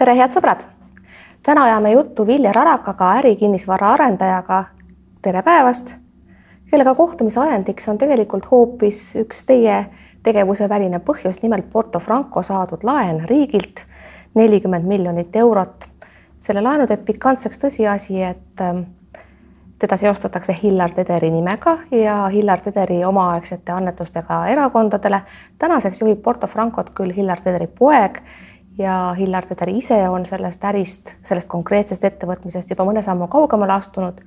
tere, head sõbrad! täna ajame juttu Viljar Arakaga, ärikinnisvara arendajaga. tere päevast! kellega kohtumise ajendiks on tegelikult hoopis üks teie tegevuse väline põhjus, nimelt Porto Franco saadud laen riigilt nelikümmend miljonit eurot. selle laenu teeb pikantseks tõsiasi, et ähm, teda seostatakse Hillar Tederi nimega ja Hillar Tederi omaaegsete annetustega erakondadele. tänaseks juhib Porto Francot küll Hillar Tederi poeg ja Hillar Teder ise on sellest ärist, sellest konkreetsest ettevõtmisest juba mõne sammu kaugemale astunud.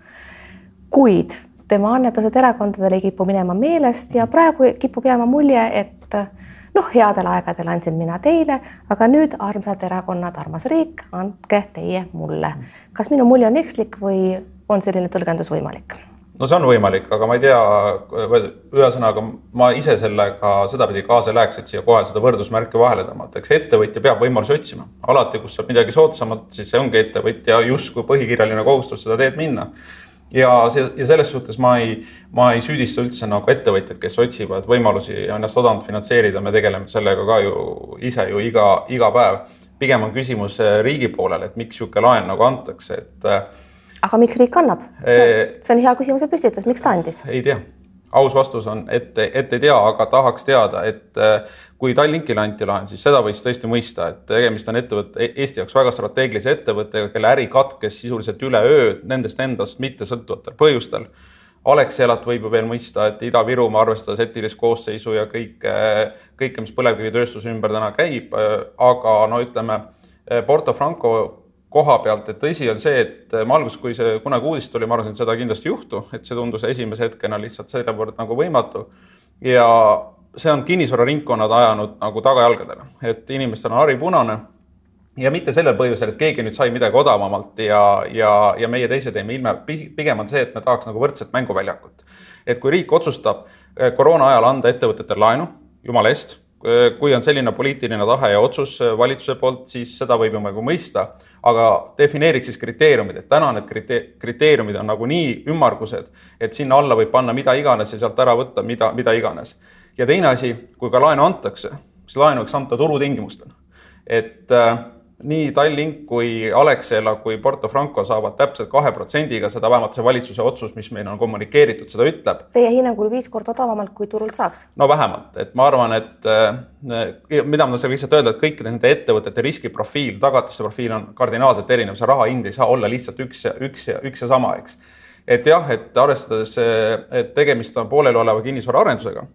kuid tema annetused erakondadele ei kipu minema meelest ja praegu kipub jääma mulje, et noh, headel aegadel andsin mina teile, aga nüüd armsad erakonnad, armas riik, andke teie mulle. kas minu mulje on ekslik või on selline tõlgendus võimalik? No see on võimalik, aga ma ei tea, ühesõnaga ma ise sellega sedapidi kaasa ei läheks, et siia kohe seda võrdusmärki vahele tõmmata, eks ettevõtja peab võimalusi otsima, alati, kus saab midagi soodsamalt, siis see ongi ettevõtja justkui põhikirjaline kohustus seda teed minna. ja see ja selles suhtes ma ei, ma ei süüdista üldse nagu ettevõtjaid, kes otsivad võimalusi ennast odavamalt finantseerida, me tegeleme sellega ka ju ise ju iga, iga päev. pigem on küsimus riigi poolel, et miks niisugune laen nagu antakse, et aga miks riik annab? see on hea küsimuse püstitus, miks ta andis? ei tea, aus vastus on, et, et ei tea, aga tahaks teada, et äh, kui Tallinkile anti laen, siis seda võis tõesti mõista, et tegemist on ettevõtte, Eesti jaoks väga strateegilise ettevõttega, kelle äri katkes sisuliselt üleöö nendest endast mittesõltuvatel põhjustel. Alexelat võib ju veel mõista, et Ida-Virumaa arvestades etilist koosseisu ja kõike, kõike, mis põlevkivitööstuse ümber täna käib, äh, aga no ütleme, Porto Franco koha pealt, et tõsi on see, et ma alguses, kui see kunagi uudis tuli, ma arvasin, et seda kindlasti ei juhtu, et see tundus esimese hetkena lihtsalt sedavõrd nagu võimatu. ja see on kinnisvararingkonnad ajanud nagu tagajalgadele, et inimestel on hari punane ja mitte sellel põhjusel, et keegi nüüd sai midagi odavamalt ja, ja, ja meie teised jäime ilma, pigem on see, et me tahaks nagu võrdset mänguväljakut. et kui riik otsustab eh, koroona ajal anda ettevõtetele laenu, jumala eest, eh, kui on selline poliitiline tahe ja otsus eh, valitsuse poolt, siis seda võib ju nagu mõista aga defineeriks siis kriteeriumid, et täna need kriteeriumid on nagu nii ümmargused, et sinna alla võib panna mida iganes ja sealt ära võtta mida, mida iganes. ja teine asi, kui ka laenu antakse, siis laenu võiks anda turutingimustel. et äh, nii Tallink kui Alexela kui Porto Franco saavad täpselt kahe protsendiga, seda vähemalt see valitsuse otsus, mis meile on kommunikeeritud, seda ütleb. Teie hinnangul viis korda odavamalt, kui turult saaks? no vähemalt, et ma arvan, et äh, mida ma tahan lihtsalt öelda, et kõikide nende ettevõtete riskiprofiil, tagatiste profiil on kardinaalselt erinev, see raha hind ei saa olla lihtsalt üks üks üks ja sama, eks. et jah, et arvestades, et tegemist on poolelioleva kinnisvaraarendusega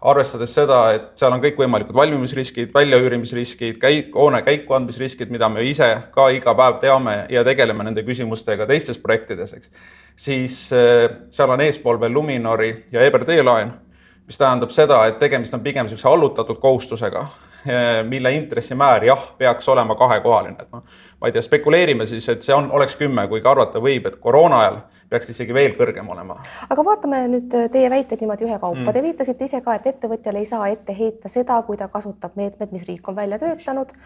arvestades seda, et seal on kõikvõimalikud valmimisriskid, väljaüürimisriskid, käik, hoone käikuandmisriskid, mida me ise ka iga päev teame ja tegeleme nende küsimustega teistes projektides, eks. siis äh, seal on eespool veel Luminori ja EBRD laen, mis tähendab seda, et tegemist on pigem niisuguse allutatud kohustusega, mille intressimäär jah, peaks olema kahekohaline, et noh, ma ei tea, spekuleerime siis, et see on, oleks kümme, kuigi arvata võib, et koroona ajal peaks isegi veel kõrgem olema. aga vaatame nüüd äh, teie väiteid niimoodi ühekaupa. Mm.. Te viitasite ise ka, et ettevõtjale ei saa ette heita seda, kui ta kasutab meetmed, mis riik on välja töötanud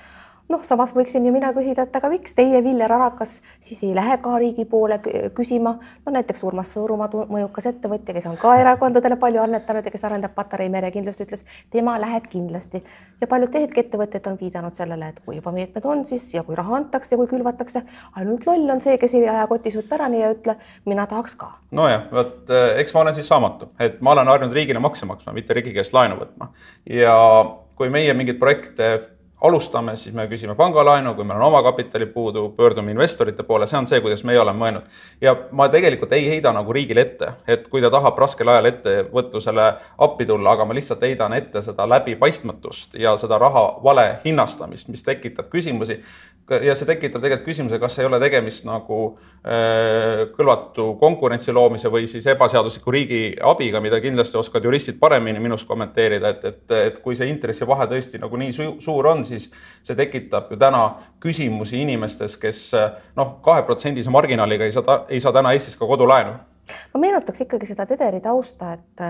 noh, samas võiksin ju mina küsida, et aga miks teie, Viljar Arakas, siis ei lähe ka riigi poole küsima, no näiteks Urmas Sõõrumaa, mõjukas ettevõtja, kes on ka erakondadele palju annetanud ja kes arendab Patarei merekindlust, ütles, tema läheb kindlasti. ja paljud teisedki ettevõtted on viidanud sellele, et kui juba meetmed on, siis ja kui raha antakse, kui külvatakse, ainult loll on see, kes ei aja kotisud pärani ja ütle, mina tahaks ka. nojah, vot eh, eks ma olen siis saamatu, et ma olen harjunud riigile makse maksma, mitte riigi käest laenu võtma ja kui meie mingeid projekte alustame, siis me küsime pangalaenu, kui meil on omakapitali puudu, pöördume investorite poole, see on see, kuidas meie oleme mõelnud. ja ma tegelikult ei heida nagu riigile ette, et kui ta tahab raskel ajal ettevõtlusele appi tulla, aga ma lihtsalt heidan ette seda läbipaistmatust ja seda raha vale hinnastamist, mis tekitab küsimusi ja see tekitab tegelikult küsimuse, kas ei ole tegemist nagu äh, kõlvatu konkurentsi loomise või siis ebaseadusliku riigi abiga, mida kindlasti oskavad juristid paremini minust kommenteerida, et, et, et kui see intressivahe tõesti nagu nii su suur on, siis see tekitab ju täna küsimusi inimestes, kes noh, kaheprotsendise marginaaliga ei saa, ei saa täna Eestis ka kodulaenu. ma meenutaks ikkagi seda Tederi tausta, et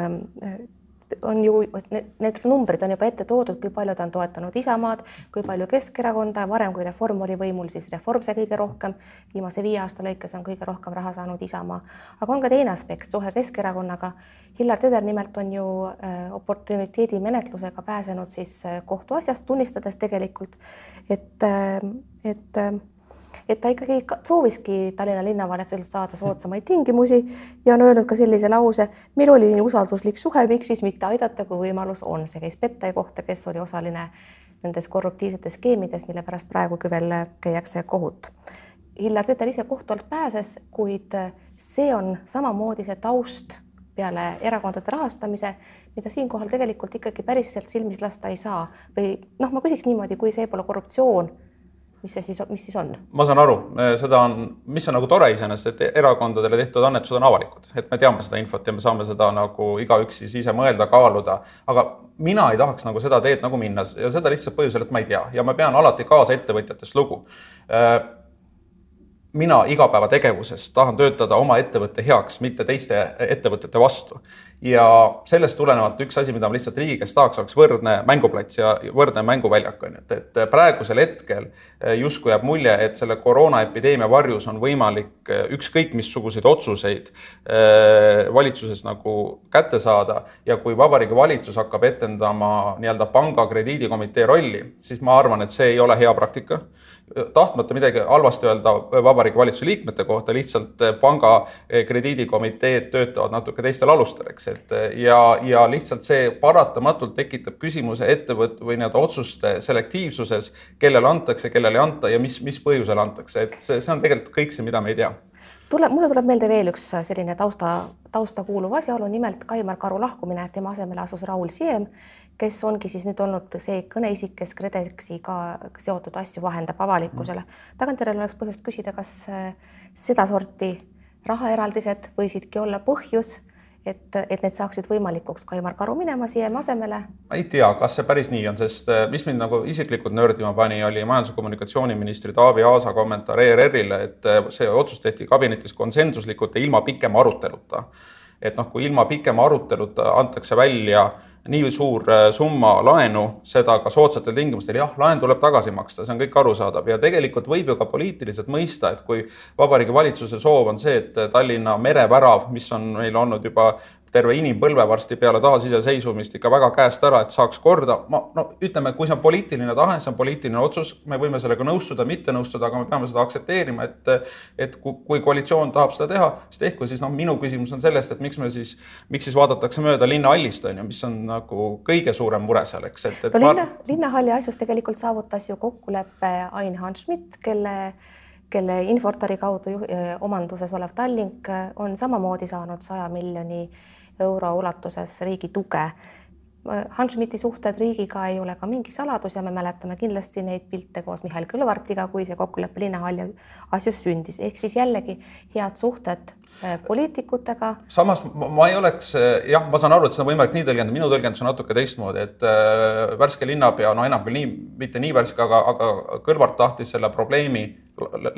äh, on ju, need numbrid on juba ette toodud, kui palju ta on toetanud Isamaad, kui palju Keskerakonda, varem kui Reform oli võimul, siis Reform sai kõige rohkem, viimase viie aasta lõikes on kõige rohkem raha saanud Isamaa. aga on ka teine aspekt, suhe Keskerakonnaga. Hillar Teder nimelt on ju äh, oportuniteedi menetlusega pääsenud siis äh, kohtuasjast, tunnistades tegelikult, et äh, et et ta ikkagi sooviski Tallinna linnavalitsuselt saada soodsamaid tingimusi ja on öelnud ka sellise lause, meil oli nii usalduslik suhe, miks siis mitte aidata, kui võimalus on. see käis Pettaja kohta, kes oli osaline nendes korruptiivsetes skeemides, mille pärast praegugi veel käiakse kohut. Hillar Teder ise kohtu alt pääses, kuid see on samamoodi see taust peale erakondade rahastamise, mida siinkohal tegelikult ikkagi päriselt silmis lasta ei saa või noh, ma küsiks niimoodi, kui see pole korruptsioon mis see siis, mis siis on? ma saan aru, seda on, mis on nagu tore iseenesest, et erakondadele tehtud annetused on avalikud, et me teame seda infot ja me saame seda nagu igaüks siis ise mõelda, kaaluda, aga mina ei tahaks nagu seda teed nagu minna ja seda lihtsalt põhjusel, et ma ei tea. Ja ma pean alati kaasa ettevõtjatest lugu. Äh, mina igapäevategevuses tahan töötada oma ettevõtte heaks, mitte teiste ettevõtete vastu ja sellest tulenevalt üks asi, mida ma lihtsalt riigi käest tahaks, oleks võrdne mänguplats ja võrdne mänguväljak on ju, et, et praegusel hetkel eh, justkui jääb mulje, et selle koroonaepideemia varjus on võimalik eh, ükskõik missuguseid otsuseid eh, valitsuses nagu kätte saada. Ja kui Vabariigi Valitsus hakkab etendama nii-öelda panga krediidikomitee rolli, siis ma arvan, et see ei ole hea praktika tahtmata midagi halvasti öelda Vabariigi Valitsuse liikmete kohta, lihtsalt panga krediidikomiteed töötavad natuke teistel alustel, eks, et ja, ja lihtsalt see paratamatult tekitab küsimuse ettevõtte või nii-öelda otsuste selektiivsuses, kellele antakse, kellele ei anta ja mis, mis põhjusel antakse, et see, see on tegelikult kõik see, mida me ei tea tuleb, mulle tuleb meelde veel üks selline tausta, tausta kuuluv asjaolu, nimelt Kaimar Karu lahkumine, tema asemele asus Raul Siem, kes ongi siis nüüd olnud see kõneisik, kes KredExiga seotud asju vahendab avalikkusele. tagantjärele oleks põhjust küsida, kas sedasorti rahaeraldised võisidki olla põhjus et, et need saaksid võimalikuks Kaimar Karu minema Siem asemele? ei tea, kas see päris nii on, sest äh, mis mind nagu isiklikult nördima pani, oli majandus- ja kommunikatsiooniministri Taavi Aasa kommentaar ERR-ile, et äh, see otsus tehti kabinetis konsensuslikult ja ilma pikema aruteluta. et noh, kui ilma pikema aruteluta antakse välja nii suur äh, summa laenu, seda ka soodsatel tingimustel, jah, laen tuleb tagasi maksta, see on kõik arusaadav. Ja tegelikult võib ju ka poliitiliselt mõista, et kui Vabariigi Valitsuse soov on see, et Tallinna merevärav, mis on meil olnud juba terve inimpõlve varsti peale taasiseseisvumist ikka väga käest ära, et saaks korda. ma no ütleme, kui see on poliitiline tahe, see on poliitiline otsus, me võime sellega nõustuda, mitte nõustuda, aga me peame seda aktsepteerima, et et kui koalitsioon tahab seda teha, siis tehku, siis noh, minu küsimus on sellest, et miks me siis, miks siis vaadatakse mööda linnahallist on ju, mis on nagu kõige suurem mure seal, eks, et, et. no linna, linnahalli asjus tegelikult saavutas ju kokkuleppe Ain Hanschmidt, kelle kelle Infortari kaudu juh, omanduses olev Tallink on samamoodi saanud saja miljoni euro ulatuses riigi tuge. Hans Schmidti suhted riigiga ei ole ka mingi saladus ja me mäletame kindlasti neid pilte koos Mihhail Kõlvartiga, kui see kokkulepe linnahalli asjus sündis, ehk siis jällegi head suhted äh, poliitikutega. samas ma ei oleks, äh, jah, ma saan aru, et seda on võimalik nii tõlgendada, minu tõlgendus on natuke teistmoodi, et äh, värske linnapea, no enam küll nii, mitte nii värske, aga, aga Kõlvart tahtis selle probleemi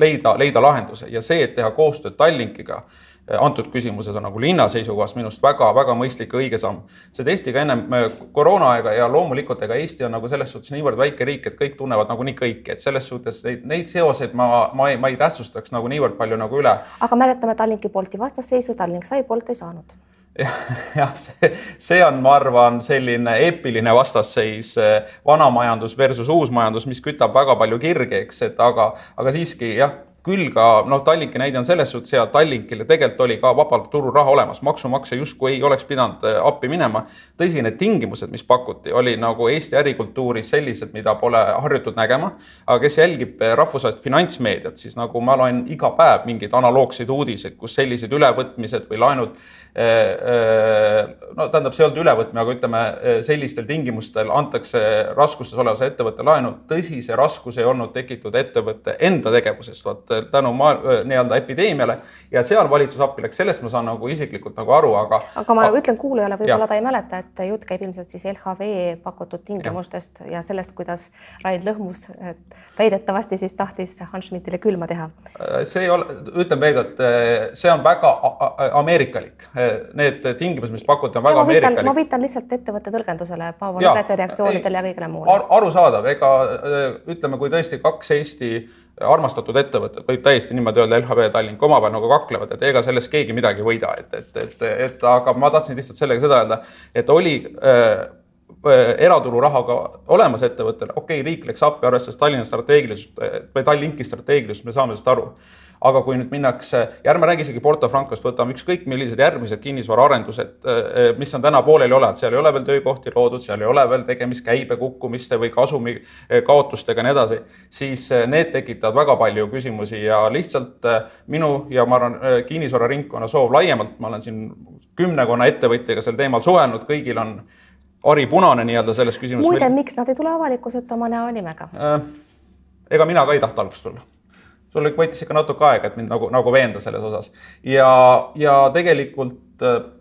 leida, leida lahenduse ja see, et teha koostööd Tallinkiga Äh, antud küsimuses on nagu linna seisukohast minust väga-väga mõistlik ja õige samm. see tehti ka ennem äh, koroonaaega ja loomulikult ega Eesti on nagu selles suhtes niivõrd väike riik, et kõik tunnevad nagunii kõiki, et selles suhtes neid, neid seoseid ma, ma ei, ma ei tähtsustaks nagu niivõrd palju nagu üle. aga mäletame Tallinki Bolti vastasseisu, Tallink sai, Bolt ei saanud jah, see, see on, ma arvan, selline eepiline vastasseis, äh, vana majandus versus uus majandus, mis kütab väga palju kirge, eks, et aga, aga siiski jah küll ka noh, Tallinki näide on selles suhtes hea, Tallinkile tegelikult oli ka vabalt turul raha olemas, maksumaksja justkui ei oleks pidanud äh, appi minema. tõsi, need tingimused, mis pakuti, oli nagu Eesti ärikultuuris sellised, mida pole harjutud nägema. aga kes jälgib äh, rahvusvahelist finantsmeediat, siis nagu ma loen iga päev mingeid analoogseid uudiseid, kus sellised ülevõtmised või laenud no tähendab, see ei olnud ülevõtmine, aga ütleme äh, sellistel tingimustel antakse raskustes olevas ettevõtte laenu. tõsi, see raskus ei olnud tekitatud ettevõtte enda tegevusest, vaat tänu nii-öelda epideemiale ja seal valitsus appi läks, sellest ma saan nagu isiklikult nagu aru, aga. aga ma aga... ütlen kuulajale, võib-olla ta ei mäleta, et jutt käib ilmselt siis LHV pakutud tingimustest ja, ja sellest, kuidas Rain Lõhmus väidetavasti siis tahtis Hans Schmidtile külma teha. see ei ole, ütlen veel kord, see on väga ameerikalik need tingimused, mis pakuti, on väga ameerikalik. ma viitan lihtsalt ettevõtte tõlgendusele, Paavo Nõgese reaktsioonidele ja kõigele muule ar. arusaadav, ega ütleme, kui tõesti kaks Eesti armastatud ettevõtet, võib täiesti niimoodi öelda, LHV ja Tallink omavahel nagu kaklevad, et ega sellest keegi midagi ei võida, et, et, et, et aga ma tahtsin lihtsalt sellega seda öelda, et oli äh, eraturu rahaga olemas ettevõttele, okei okay,, riik läks appi, arvestades Tallinna strateegilisust või Tallinki strateegilisust, me saame sellest aru aga kui nüüd minnakse, ja ärme räägi isegi Porto Francost, võtame ükskõik millised järgmised kinnisvaraarendused, äh, äh, mis on täna pooleli olevad, seal ei ole veel töökohti loodud, seal ei ole veel tegemist käibe kukkumiste või kasumi äh, kaotustega ja nii edasi, siis need tekitavad väga palju küsimusi ja lihtsalt minu ja ma arvan, kinnisvararingkonna soov laiemalt, ma olen siin kümnekonna ettevõtjaga sel teemal suhelnud, kõigil on hari punane nii-öelda selles küsimuses. muide, miks nad ei tule avalikkuse ette oma näo nimega ega mina ka ei tahta algust tulla sul võttis ikka natuke aega, et mind nagu, nagu veenda selles osas. Ja, ja tegelikult noh,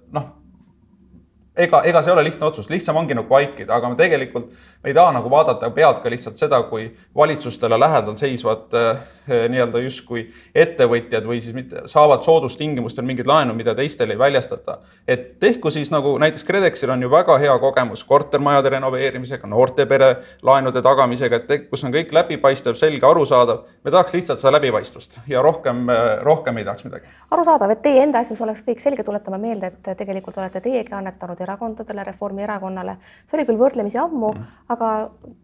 ega, ega see ei ole lihtne otsus, lihtsam ongi nagu vaikida, aga me tegelikult me ei taha nagu vaadata pead ka lihtsalt seda, kui valitsustele lähedal seisvad äh, nii-öelda justkui ettevõtjad või siis mitte saavad soodustingimustel mingeid laenu, mida teistele ei väljastata. et tehku siis nagu näiteks KredExil on ju väga hea kogemus kortermajade renoveerimisega, noortepere laenude tagamisega, et kus on kõik läbipaistev, selge, arusaadav. me tahaks lihtsalt seda läbipaistvust ja rohkem, rohkem ei tahaks midagi. arusaadav, et teie enda asjus oleks kõik selge, tuletame meelde, et tegelikult olete teiegi annetanud erakondadele, Reformierakonnale. see oli küll võrdlemisi ammu mm., aga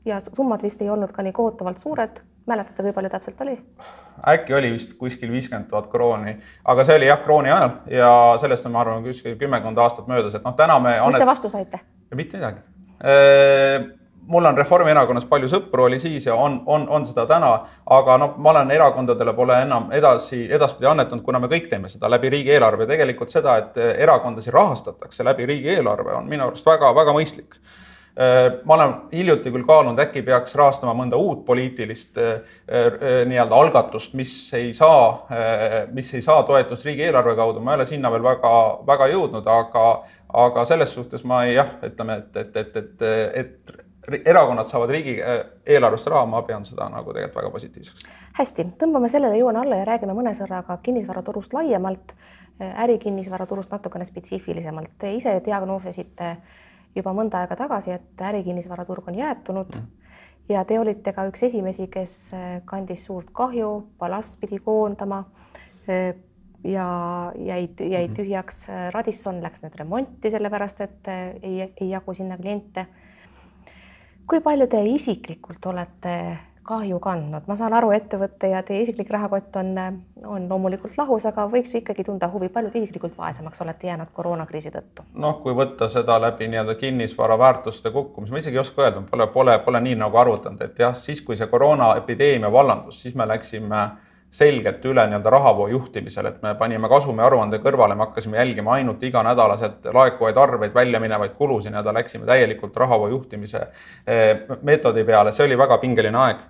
ja summad vist ei olnud ka nii kohutavalt suured mäletate, kui palju täpselt oli? äkki oli vist kuskil viiskümmend tuhat krooni, aga see oli jah, krooni ajal ja sellest on, ma arvan, kuskil kümmekond aastat möödas, et noh, täna me. mis te vastu saite? mitte midagi. Mul on Reformierakonnas palju sõpru, oli siis ja on, on, on seda täna, aga noh, ma olen erakondadele pole enam edasi, edaspidi annetanud, kuna me kõik teeme seda läbi riigieelarve. tegelikult seda, et erakondasid rahastatakse läbi riigieelarve, on minu arust väga-väga mõistlik Äh, ma olen hiljuti küll kaalunud, äkki peaks rahastama mõnda uut poliitilist äh, nii-öelda algatust, mis ei saa, mis ei saa toetust riigieelarve kaudu, ma ei ole sinna veel väga, väga jõudnud, aga, aga selles suhtes ma ei, jah, ütleme, et, et, et, et, et erakonnad saavad riigieelarvest raha, ma pean seda nagu tegelikult väga positiivseks. hästi, tõmbame sellele joone alla ja räägime mõne sõnaga kinnisvaraturust laiemalt, ärikinnisvaraturust natukene spetsiifilisemalt. Te ise diagnoosisite juba mõnda aega tagasi, et ärikinnisvaraturg on jäätunud mm. ja te olite ka üks esimesi, kes äh, kandis suurt kahju, ballast pidi koondama äh, ja jäi, jäi mhm. tühjaks. Radisson läks nüüd remonti, sellepärast et äh, ei, ei jagu sinna kliente. Kui palju te isiklikult olete kahju kandnud, ma saan aru, ettevõte ja teie isiklik rahakott on, on loomulikult lahus, aga võiks ju ikkagi tunda huvi, palju te isiklikult vaesemaks olete jäänud koroonakriisi tõttu? noh, kui võtta seda läbi nii-öelda kinnisvara väärtuste kukkumise, ma isegi ei oska öelda, pole, pole, pole nii nagu arvutanud, et jah, siis kui see koroonaepideemia vallandus, siis me läksime selgelt üle nii-öelda rahavoo juhtimisele, et me panime kasumiaruande kõrvale, me hakkasime jälgima ainult iganädalaselt laekuvaid arveid, väljaminevaid kulusid, nii-öelda läksime täielikult rahavoo juhtimise eh, meetodi peale, see oli väga pingeline aeg.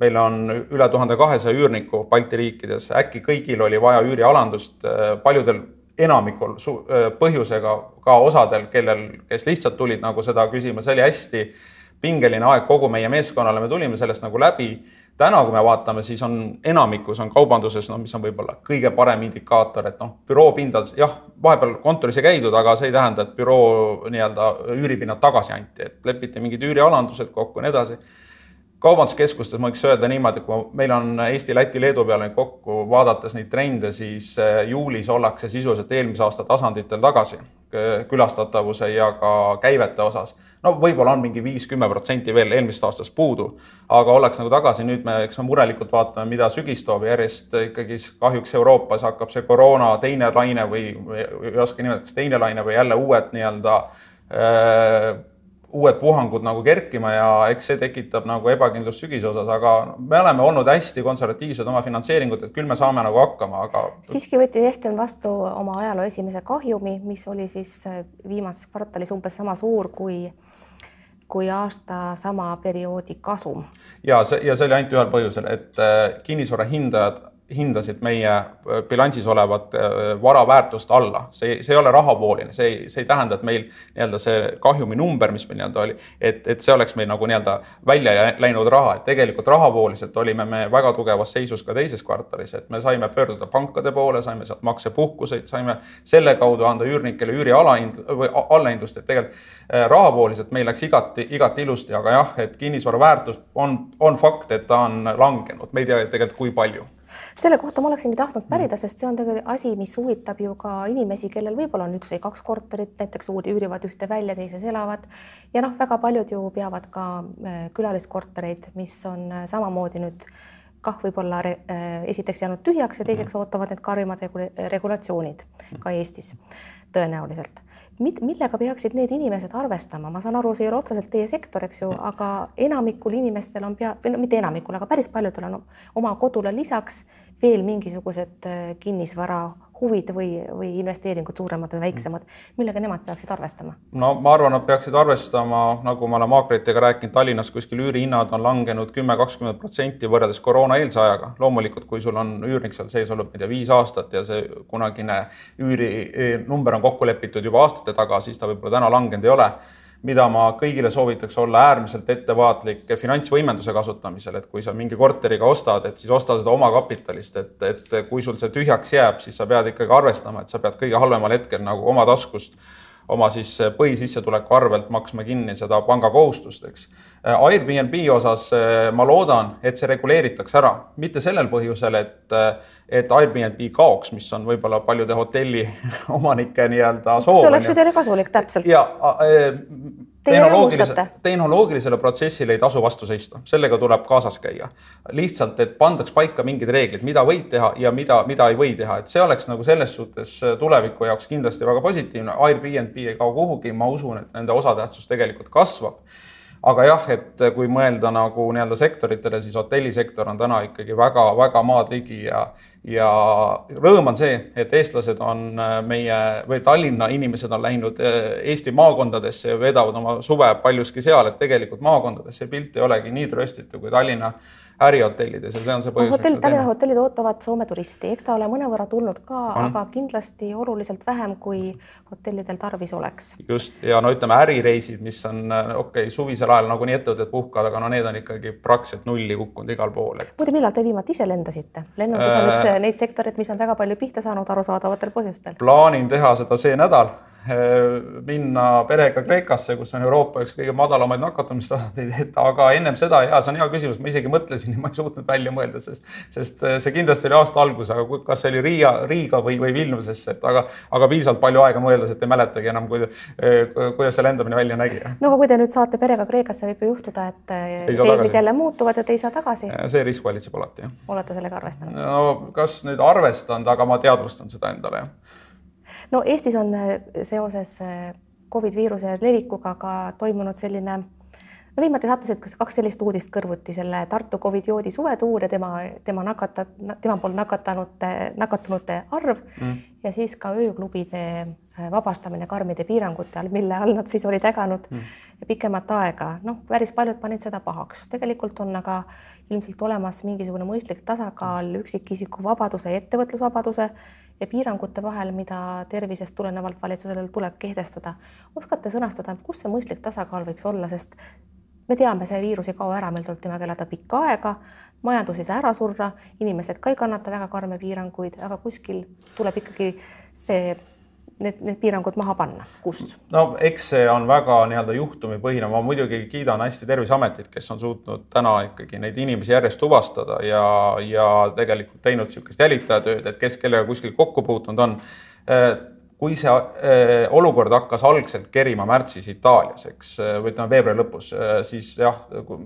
Meil on üle tuhande kahesaja üürniku Balti riikides, äkki kõigil oli vaja üürialandust, eh, paljudel enamikul eh, põhjusega, ka osadel, kellel, kes lihtsalt tulid nagu seda küsima, see oli hästi pingeline aeg kogu meie meeskonnale, me tulime sellest nagu läbi täna, kui me vaatame, siis on enamikus on kaubanduses, no mis on võib-olla kõige parem indikaator, et noh, büroo pindades jah, vahepeal kontoris ei käidud, aga see ei tähenda, et büroo nii-öelda üüripinnad tagasi anti, et lepiti mingid üürialandused kokku ja nii edasi kaubanduskeskustes ma võiks öelda niimoodi, kui meil on Eesti, Läti, Leedu peale kokku vaadates neid trende, siis eh, juulis ollakse sisuliselt eelmise aasta tasanditel tagasi külastatavuse ja ka käivete osas. no võib-olla on mingi viis-kümme protsenti veel eelmisest aastast puudu, aga ollakse nagu tagasi, nüüd me, eks me murelikult vaatame, mida sügis toob, järjest ikkagi kahjuks Euroopas hakkab see koroona teine laine või, või ei oska nimetada, kas teine laine või jälle uued nii-öelda äh, uued puhangud nagu kerkima ja eks see tekitab nagu ebakindlust sügise osas, aga me oleme olnud hästi konservatiivsed oma finantseeringut, et küll me saame nagu hakkama, aga. siiski võttis Ehten vastu oma ajaloo esimese kahjumi, mis oli siis äh, viimases kvartalis umbes sama suur kui kui aasta sama perioodi kasum. ja see, ja see oli ainult ühel põhjusel, et äh, kinnisvara hindajad hindasid meie äh, bilansis olevat äh, vara väärtust alla. see, see ei ole rahavooline, see ei, see ei tähenda, et meil nii-öelda see kahjumi number, mis meil nii-öelda oli, et, et see oleks meil nagu nii-öelda välja läinud raha, et tegelikult rahavooliselt olime me väga tugevas seisus ka teises kvartalis, et me saime pöörduda pankade poole, saime sealt maksepuhkuseid, saime selle kaudu anda üürnikele üüri alahind- või allahindlust, et tegelikult äh, rahavooliselt meil läks igati, igati ilusti, aga jah, et kinnisvara väärtus on, on fakt, et ta on langenud, me ei tea tegelikult, kui palju selle kohta ma oleksingi tahtnud pärida, sest see on tegelikult asi, mis huvitab ju ka inimesi, kellel võib-olla on üks või kaks korterit, näiteks üürivad ühte välja, teises elavad. Ja noh, väga paljud ju peavad ka äh, külaliskortereid, mis on äh, samamoodi nüüd kah võib-olla äh, esiteks jäänud tühjaks ja teiseks mhm. ootavad need karmimad regulatsioonid ka Eestis tõenäoliselt millega peaksid need inimesed arvestama, ma saan aru, see ei ole otseselt teie sektor, eks ju, aga enamikul inimestel on pea, või no mitte enamikul, aga päris paljudel on oma kodule lisaks veel mingisugused äh, kinnisvara huvid või, või investeeringud, suuremad või väiksemad, millega nemad peaksid arvestama? no ma arvan, nad peaksid arvestama, nagu ma olen maakleritega rääkinud, Tallinnas kuskil üürihinnad on langenud kümme, kakskümmend protsenti võrreldes koroonaeelse ajaga. loomulikult, kui sul on üürnik seal sees olnud, ma ei tea, viis aastat ja see kunagine üürinumber on kokku lepitud juba aastate taga, siis ta võib-olla täna langenud ei ole mida ma kõigile soovitaks olla äärmiselt ettevaatlik finantsvõimenduse kasutamisel, et kui sa mingi korteriga ostad, et siis osta seda omakapitalist, et, et kui sul see tühjaks jääb, siis sa pead ikkagi arvestama, et sa pead kõige halvemal hetkel nagu oma taskust oma siis põhisissetuleku arvelt maksma kinni seda pangakohustust, eks. Airbnb osas eh, ma loodan, et see reguleeritakse ära, mitte sellel põhjusel, et, et Airbnb kaoks, mis on võib-olla paljude hotelli omanike nii-öelda soov. see oleks ju teile kasulik, täpselt. ja eh, tehnoloogilisele, tehnoloogilisele protsessile ei tasu vastu seista, sellega tuleb kaasas käia. lihtsalt, et pandaks paika mingid reeglid, mida võib teha ja mida, mida ei või teha, et see oleks nagu selles suhtes tuleviku jaoks kindlasti väga positiivne. Airbnb ei kao kuhugi, ma usun, et nende osatähtsus tegelikult kasvab aga jah, et kui mõelda nagu nii-öelda sektoritele, siis hotellisektor on täna ikkagi väga-väga maad ligi ja, ja rõõm on see, et eestlased on äh, meie või Tallinna inimesed on läinud äh, Eesti maakondadesse ja veedavad oma suve paljuski seal, et tegelikult maakondades see pilt ei olegi nii trööstitu kui Tallinna ärihotellides ja see on see põhjus. hotell, Tallinna hotellid ootavad Soome turisti, eks ta ole mõnevõrra tulnud ka, aga kindlasti oluliselt vähem, kui hotellidel tarvis oleks. just ja no ütleme, ärireisid, mis on okei okay,, suvisel ajal nagunii ettevõtted puhkavad, aga no need on ikkagi praktiliselt nulli kukkunud igal pool et.... muide, millal te viimati ise lendasite? lennundus on üks äh, neid sektoreid, mis on väga palju pihta saanud arusaadavatel põhjustel. plaanin teha seda see nädal minna perega Kreekasse, kus on Euroopa üks kõige madalamaid nakatumistasandeid, et aga ennem seda ja see on hea küsimus, ma isegi mõtlesin ja ma ei suutnud välja mõelda, sest, sest eh, see kindlasti oli aasta algus, aga kas see oli Riia, Riiga või, või Vilniusesse, et aga, aga piisavalt palju aega mõeldes, et ei mäletagi enam, eh, kuidas see lendamine välja nägi. no aga kui te nüüd saate perega Kreekasse, võib ju juhtuda, et teemid jälle muutuvad ja te ei saa tagasi. see risk valitseb alati, jah. olete sellega arvestanud? no kas nüüd arvestanud, aga ma teadvustan seda endale, jah no Eestis on äh, seoses äh, Covid viiruse levikuga ka toimunud selline no viimati sattusid kas kaks sellist uudist kõrvuti, selle Tartu Covid joodi suvetuur ja tema, tema nakata-, tema poolt nakatanute, nakatunute arv mm. ja siis ka ööklubide äh, vabastamine karmide piirangute all, mille all nad siis olid äganud mm. pikemat aega. noh, päris paljud panid seda pahaks, tegelikult on aga ilmselt olemas mingisugune mõistlik tasakaal üksikisiku vabaduse ja ettevõtlusvabaduse ja piirangute vahel, mida tervisest tulenevalt valitsusel tuleb kehtestada. oskate sõnastada, kus see mõistlik tasakaal võiks olla, sest me teame, see viirus ei kao ära, meil tuleb temaga elada pikka aega, majandus ei saa ära surra, inimesed ka ei kannata väga karme piiranguid, aga kuskil tuleb ikkagi see need, need piirangud maha panna, kust? no eks see on väga nii-öelda juhtumipõhine, ma muidugi kiidan hästi Terviseametit, kes on suutnud täna ikkagi neid inimesi järjest tuvastada ja, ja tegelikult teinud niisugust jälitajatööd, et kes kellega kuskil kokku puutunud on kui see äh, olukord hakkas algselt kerima märtsis Itaalias, eks, äh, või ütleme veebruari lõpus, äh, siis jah,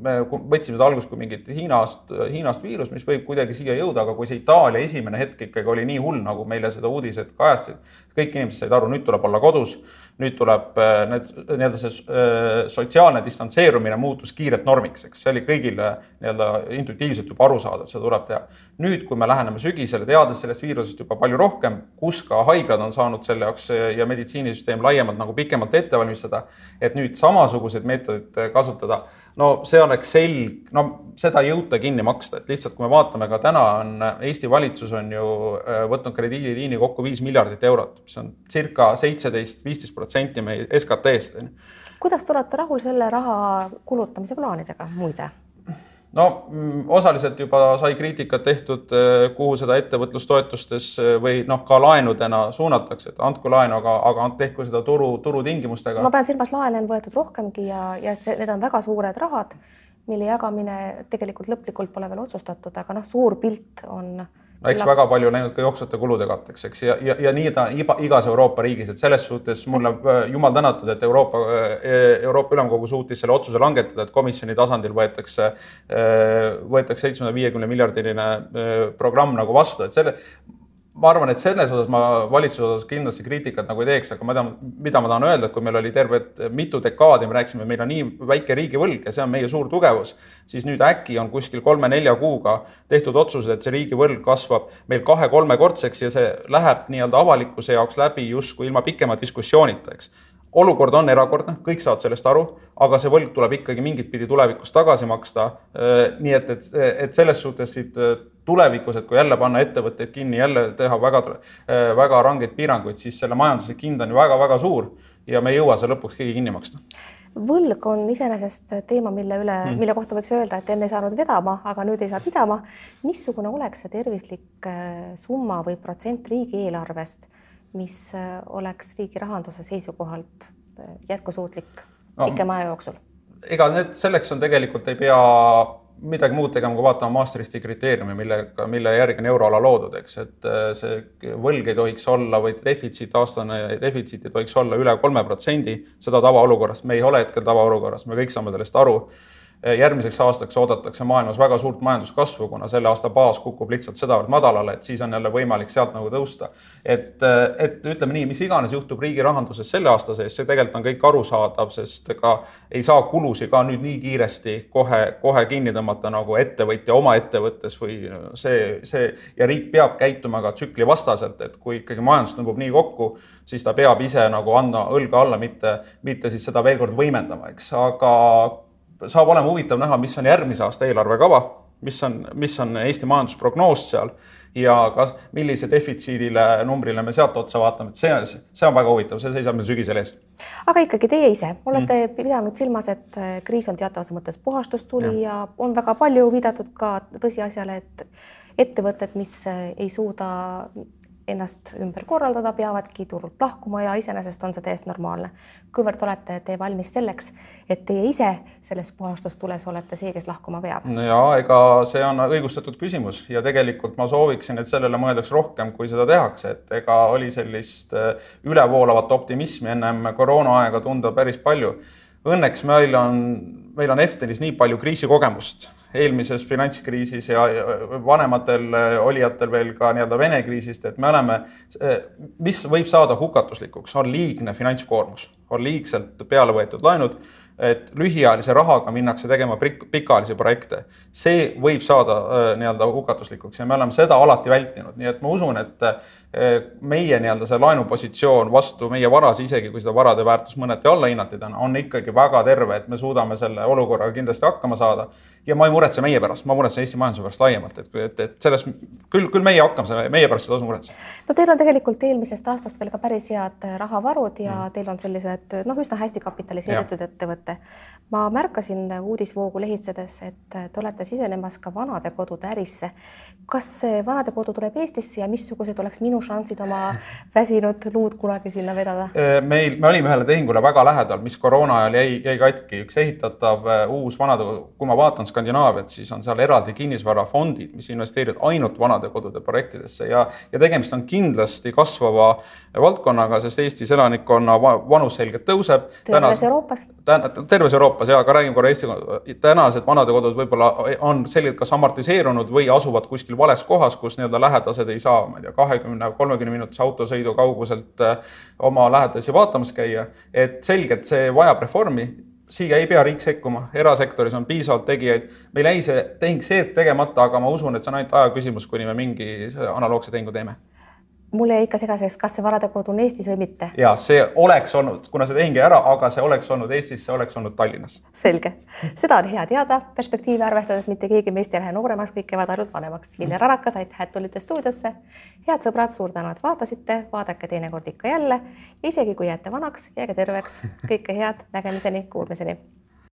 me võtsime seda algust kui mingit Hiinast, Hiinast viirus, mis võib kuidagi siia jõuda, aga kui see Itaalia esimene hetk ikkagi oli nii hull, nagu meile seda uudised kajastasid, kõik inimesed said aru, nüüd tuleb olla kodus nüüd tuleb äh, need nii-öelda see äh, sotsiaalne distantseerumine muutus kiirelt normiks, eks see oli kõigile nii-öelda intuitiivselt juba arusaadav, seda tuleb teha. nüüd, kui me läheneme sügisele, teades sellest viirusest juba palju rohkem, kus ka haiglad on saanud selle jaoks äh, ja meditsiinisüsteem laiemalt nagu pikemalt ette valmistada, et nüüd samasuguseid meetodeid kasutada no see oleks selg, no seda ei jõuta kinni maksta, et lihtsalt kui me vaatame ka täna on Eesti valitsus on ju äh, võtnud krediidiliini kokku viis miljardit eurot, mis on circa seitseteist, viisteist protsenti meie SKT-st. kuidas te olete rahul selle raha kulutamise plaanidega muide? No mm, osaliselt juba sai kriitikat tehtud, eh, kuhu seda ettevõtlustoetustes eh, või noh, ka laenudena suunatakse, et andku laenu, aga, aga tehku seda turu, turutingimustega. ma pean silmas, laene on võetud rohkemgi ja, ja see, need on väga suured rahad mille jagamine tegelikult lõplikult pole veel otsustatud, aga noh, suur pilt on no eks väga palju läinud ka jooksvate kulude katteks, eks, ja, ja, ja nii ta iga, igas Euroopa riigis, et selles suhtes mulle äh, jumal tänatud, et Euroopa, äh, Euroopa Ülemkogu suutis selle otsuse langetada, et komisjoni tasandil võetakse, äh, võetakse seitsmesaja viiekümne miljardiline programm nagu vastu, et selle ma arvan, et selles osas ma valitsuse osas kindlasti kriitikat nagu ei teeks, aga ma tean, mida ma tahan öelda, et kui meil oli terve mitu dekaadi, me rääkisime, meil on nii väike riigivõlg ja see on meie suur tugevus, siis nüüd äkki on kuskil kolme-nelja kuuga tehtud otsused, et see riigivõlg kasvab meil kahe-kolmekordseks ja see läheb nii-öelda avalikkuse jaoks läbi justkui ilma pikema diskussioonita, eks olukord on erakordne, kõik saavad sellest aru, aga see võlg tuleb ikkagi mingit pidi tulevikus tagasi maksta. nii et, et, et selles suhtes siit tulevikus, et kui jälle panna ettevõtteid kinni, jälle teha väga, väga rangeid piiranguid, siis selle majanduslik hind on ju väga-väga suur ja me ei jõua seda lõpuks keegi kinni maksta. võlg on iseenesest teema, mille üle hmm., mille kohta võiks öelda, et enne ei saanud vedama, aga nüüd ei saa pidama. missugune oleks see tervislik äh, summa või protsent riigieelarvest, mis äh, oleks riigi rahanduse seisukohalt äh, jätkusuutlik no, pikema aja jooksul? ega need selleks on tegelikult ei pea midagi muud tegema, kui vaatama Maastrichti kriteeriumi, millega, mille järgi on euroala loodud, eks, et äh, see võlg ei tohiks olla või defitsiit, aastane defitsiit ei tohiks olla üle kolme protsendi, seda tavaolukorras, me ei ole hetkel tavaolukorras, me kõik saame sellest aru järgmiseks aastaks oodatakse maailmas väga suurt majanduskasvu, kuna selle aasta baas kukub lihtsalt sedavõrd madalale, et siis on jälle võimalik sealt nagu tõusta. et, eh, et ütleme nii, mis iganes juhtub riigi rahanduses selle aasta sees, see tegelikult on kõik arusaadav, sest ega ei saa kulusid ka nüüd nii kiiresti kohe, kohe kinni tõmmata nagu ettevõtja oma ettevõttes või see, see ja riik peab käituma ka tsükli vastaselt, et kui ikkagi majandus tõmbub nii kokku, siis ta peab ise nagu andma õlga alla, mitte, mitte siis seda veel kord võimendama, eks, aga saab olema huvitav näha, mis on järgmise aasta eelarvekava, mis on, mis on Eesti majandusprognoos seal ja kas, millise defitsiidile numbrile me sealt otsa vaatame, et see, see on väga huvitav, see seisab meil sügisel ees. aga ikkagi teie ise olete mm. pidanud silmas, et äh, kriis on teatavas mõttes puhastustuli ja. ja on väga palju viidatud ka tõsiasjale, et ettevõtted, mis äh, ei suuda ennast ümber korraldada, peavadki turult lahkuma ja iseenesest on see täiesti normaalne. kuivõrd olete te valmis selleks, et teie ise selles puhastustules olete see, kes lahkuma peab? no ja ega see on õigustatud küsimus ja tegelikult ma sooviksin, et sellele mõeldaks rohkem, kui seda tehakse, et ega oli sellist äh, ülevoolavat optimismi ennem koroonaaega tunda päris palju. Õnneks meil on, meil on Eftenis nii palju kriisikogemust eelmises finantskriisis ja vanematel äh, olijatel veel ka nii-öelda Vene kriisist, et me oleme, äh, mis võib saada hukatuslikuks, on liigne finantskoormus, on liigselt peale võetud laenud et lühiajalise rahaga minnakse tegema pikaajalisi projekte. see võib saada äh, nii-öelda hukatuslikuks ja me oleme seda alati vältinud, nii et ma usun, et meie nii-öelda see laenupositsioon vastu meie varasi, isegi kui seda varade väärtus mõneti alla hinnati täna, on ikkagi väga terve, et me suudame selle olukorraga kindlasti hakkama saada. ja ma ei muretse meie pärast, ma muretsen Eesti majanduse pärast laiemalt, et, et, et selles küll, küll meie hakkame saama, meie pärast ei tasu muretseda. no teil on tegelikult eelmisest aastast veel ka päris head rahavarud ja mm. teil on sellised noh, üsna hästi kapitaliseeritud ettevõtted ettevõte. ma märkasin uudisvoogu lehitsedes, et te olete sisenemas ka vanadekodude ärisse. kas see vanadekodu tuleb Eestisse ja missugused oleks minu šansid oma väsinud luud kunagi sinna vedada? meil, me olime ühele tehingule väga lähedal, mis koroona ajal jäi, jäi katki, üks ehitatav uus vanadekodu, kui ma vaatan Skandinaaviat, siis on seal eraldi kinnisvarafondid, mis investeerivad ainult vanadekodude projektidesse ja, ja tegemist on kindlasti kasvava valdkonnaga, sest Eestis elanikkonna vanus selgelt tõuseb. terves Euroopas terves Euroopas ja, aga räägime korra Eesti, tänased vanadekodud võib-olla on selgelt kas amortiseerunud või asuvad kuskil vales kohas, kus nii-öelda lähedased ei saa, ma ei tea, kahekümne, kolmekümne minutise autosõidu kauguselt äh, oma lähedasi vaatamas käia. et selgelt see vajab reformi siia ei pea riik sekkuma, erasektoris on piisavalt tegijaid. meil jäi see tehing see tegemata, aga ma usun, et see on ainult aja küsimus, kuni me mingi analoogse tehingu teeme mul jäi ikka segaseks, kas see varadekodu on Eestis või mitte. ja see oleks olnud, kuna see tehing jäi ära, aga see oleks olnud Eestis, see oleks olnud Tallinnas. selge, seda on hea teada, perspektiivi arvestades mitte keegi meist ei lähe nooremaks, kõik käivad ainult vanemaks. Vilja Rarakas, aitäh, et tulite stuudiosse. head sõbrad, suur tänu, et vaatasite, vaadake teinekord ikka jälle. isegi kui jääte vanaks, jääge terveks, kõike head, nägemiseni, kuulmiseni